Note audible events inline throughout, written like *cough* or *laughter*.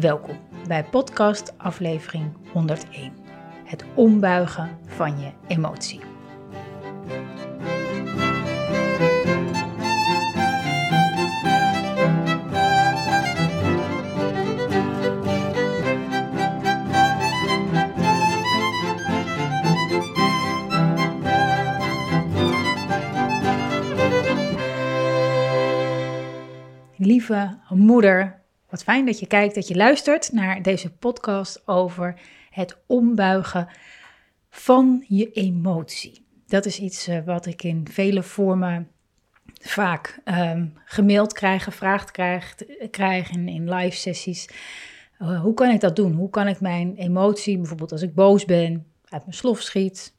Welkom bij podcast aflevering 101. Het ombuigen van je emotie. Lieve moeder, wat fijn dat je kijkt, dat je luistert naar deze podcast over het ombuigen van je emotie. Dat is iets eh, wat ik in vele vormen vaak um, gemaild krijg, gevraagd krijg, krijg in, in live sessies. Uh, hoe kan ik dat doen? Hoe kan ik mijn emotie, bijvoorbeeld als ik boos ben, uit mijn slof schiet,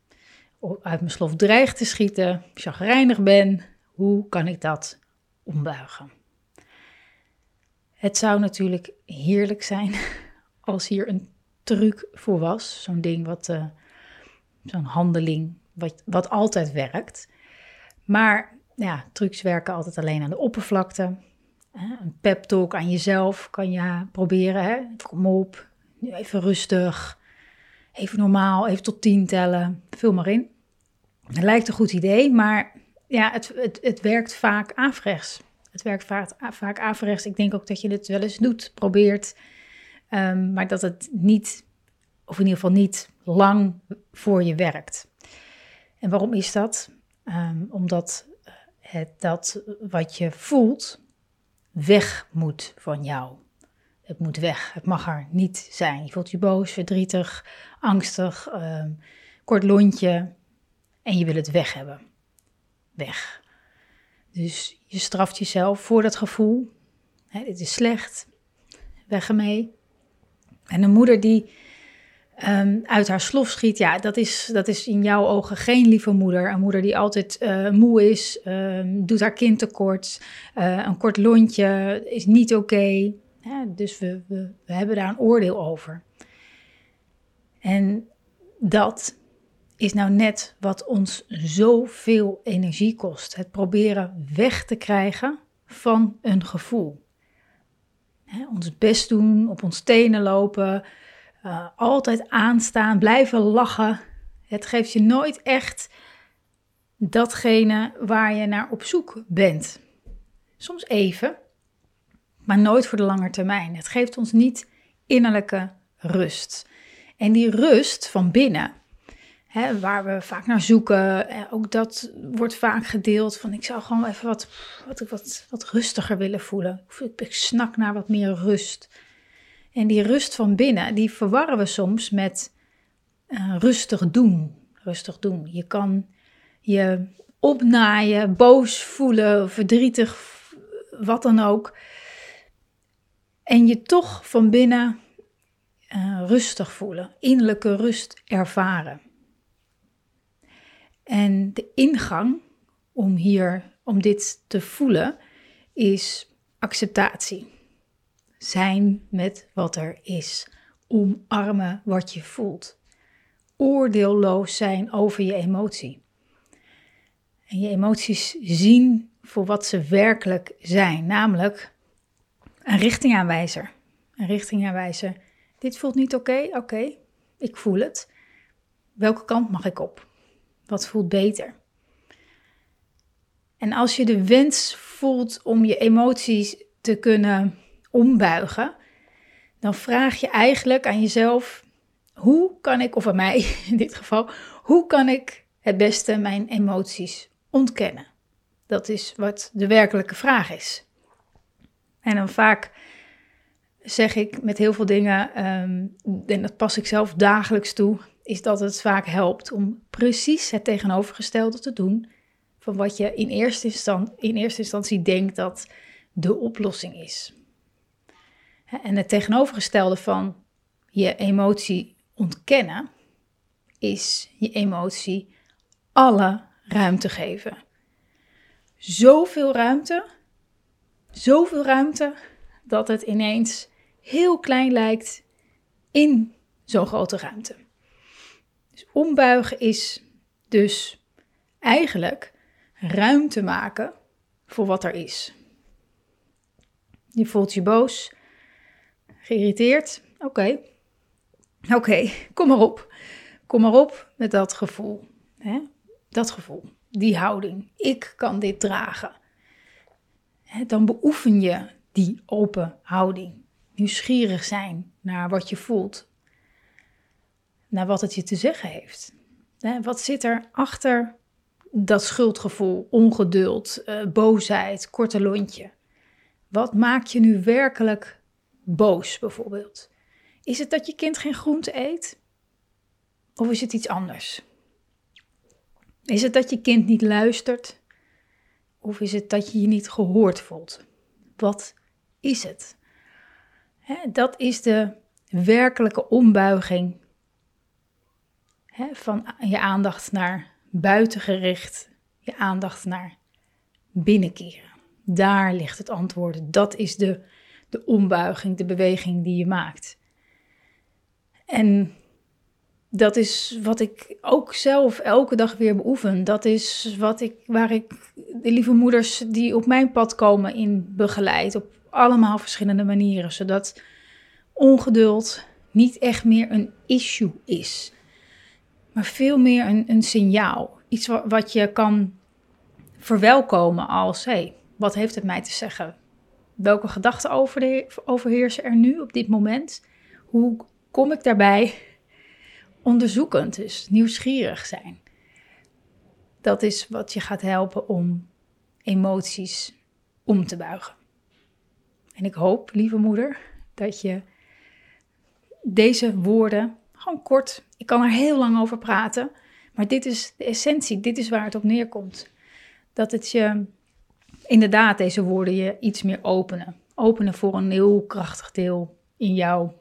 uit mijn slof dreig te schieten, chagrijnig ben, hoe kan ik dat ombuigen? Het zou natuurlijk heerlijk zijn *laughs* als hier een truc voor was. Zo'n ding wat, uh, zo'n handeling wat, wat altijd werkt. Maar ja, trucs werken altijd alleen aan de oppervlakte. Een pep talk aan jezelf kan je proberen. Hè? Kom op, nu even rustig. Even normaal, even tot tien tellen. Vul maar in. Het lijkt een goed idee, maar ja, het, het, het werkt vaak averechts. Het werkt vaak, vaak averechts. Ik denk ook dat je het wel eens doet, probeert. Um, maar dat het niet, of in ieder geval niet lang voor je werkt. En waarom is dat? Um, omdat eh, het, dat wat je voelt weg moet van jou. Het moet weg. Het mag er niet zijn. Je voelt je boos, verdrietig, angstig, um, kort lontje. En je wil het weg hebben. Weg. Dus je straft jezelf voor dat gevoel. Hè, dit is slecht. Weg ermee. En een moeder die um, uit haar slof schiet, ja, dat is, dat is in jouw ogen geen lieve moeder. Een moeder die altijd uh, moe is, um, doet haar kind tekort. Uh, een kort lontje is niet oké. Dus we, we hebben daar een oordeel over. En dat is nou net wat ons zoveel energie kost. Het proberen weg te krijgen van een gevoel. ons best doen, op ons tenen lopen, uh, altijd aanstaan, blijven lachen. Het geeft je nooit echt datgene waar je naar op zoek bent. Soms even, maar nooit voor de lange termijn. Het geeft ons niet innerlijke rust. En die rust van binnen, hè, waar we vaak naar zoeken. En ook dat wordt vaak gedeeld van ik zou gewoon even wat, wat, wat, wat rustiger willen voelen. Ik, snak naar wat meer rust. En die rust van binnen, die verwarren we soms met uh, rustig doen. Rustig doen. Je kan je opnaaien, boos voelen, verdrietig, wat dan ook. En je toch van binnen uh, rustig voelen, innerlijke rust ervaren. En de ingang om hier, om dit te voelen, is acceptatie. Zijn met wat er is. Omarmen wat je voelt. Oordeelloos zijn over je emotie. En je emoties zien voor wat ze werkelijk zijn, namelijk een richtingaanwijzer. Een richtingaanwijzer. Dit voelt niet oké, oké, ik voel het. Welke kant mag ik op? Wat voelt beter? En als je de wens voelt om je emoties te kunnen ombuigen, dan vraag je eigenlijk aan jezelf: hoe kan ik, of aan mij *laughs* in dit geval, hoe kan ik het beste mijn emoties ontkennen? Dat is wat de werkelijke vraag is. En dan vaak zeg ik met heel veel dingen, um, en dat pas ik zelf dagelijks toe, is dat het vaak helpt om precies het tegenovergestelde te doen van wat je in eerste, instantie, in eerste instantie denkt dat de oplossing is. En het tegenovergestelde van je emotie ontkennen is je emotie alle ruimte geven. Zoveel ruimte, zoveel ruimte dat het ineens heel klein lijkt in zo'n grote ruimte. Dus ombuigen is dus eigenlijk ruimte maken voor wat er is. Je voelt je boos, geïrriteerd. Oké, oké, kom maar op. Kom maar op met dat gevoel. Hè? Dat gevoel, die houding. Ik kan dit dragen. Dan beoefen je die open houding. Nieuwsgierig zijn naar wat je voelt. Naar wat het je te zeggen heeft. Wat zit er achter dat schuldgevoel, ongeduld, uh, boosheid, korte lontje? Wat maakt je nu werkelijk boos bijvoorbeeld? Is het dat je kind geen groente eet? Of is het iets anders? Is het dat je kind niet luistert? Of is het dat je je niet gehoord voelt? Wat is het? dat is de werkelijke ombuiging van je aandacht naar buiten gericht, je aandacht naar binnenkeren. Daar ligt het antwoord. Dat is de, de ombuiging, de beweging die je maakt. En dat is wat ik ook zelf elke dag weer beoefen. Dat is wat ik, waar ik de lieve moeders die op mijn pad komen in begeleid. Op allemaal verschillende manieren. Zodat ongeduld niet echt meer een issue is. Maar veel meer een, een signaal. Iets wat, je kan verwelkomen als: hé, hey, wat heeft het mij te zeggen? Welke gedachten overheersen er nu op dit moment? Hoe kom ik daarbij? *laughs* Onderzoekend, dus nieuwsgierig zijn. Dat is wat je gaat helpen om emoties om te buigen. En ik hoop, lieve moeder, dat je deze woorden, kort, ik kan er heel lang over praten, maar dit is de essentie, dit is waar het op neerkomt. Dat het je inderdaad deze woorden je iets meer openen. Openen voor een heel krachtig deel in jou,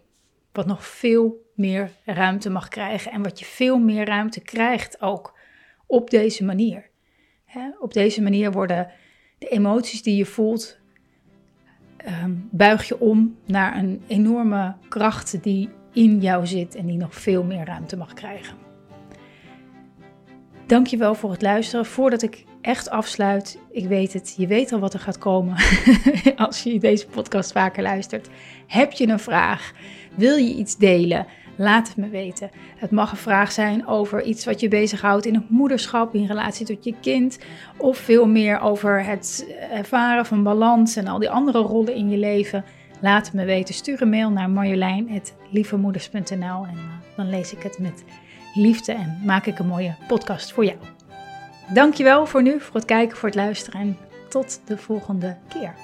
wat nog veel meer ruimte mag krijgen en wat je veel meer ruimte krijgt ook op deze manier. op deze manier worden de emoties die je voelt, ehm, buig je om naar een enorme kracht die in jou zit en die nog veel meer ruimte mag krijgen. Dankjewel voor het luisteren. Voordat ik echt afsluit, ik weet het, je weet al wat er gaat komen *laughs* als je deze podcast vaker luistert. Heb je een vraag? Wil je iets delen? Laat het me weten. Het mag een vraag zijn over iets wat je bezighoudt in het moederschap, in relatie tot je kind. Of veel meer over het ervaren van balans en al die andere rollen in je leven. Laat me weten. Stuur een mail naar marjolein.lievemoeders.nl en uh, dan lees ik het met liefde en maak ik een mooie podcast voor jou. Dankjewel voor nu, voor het kijken, voor het luisteren en tot de volgende keer.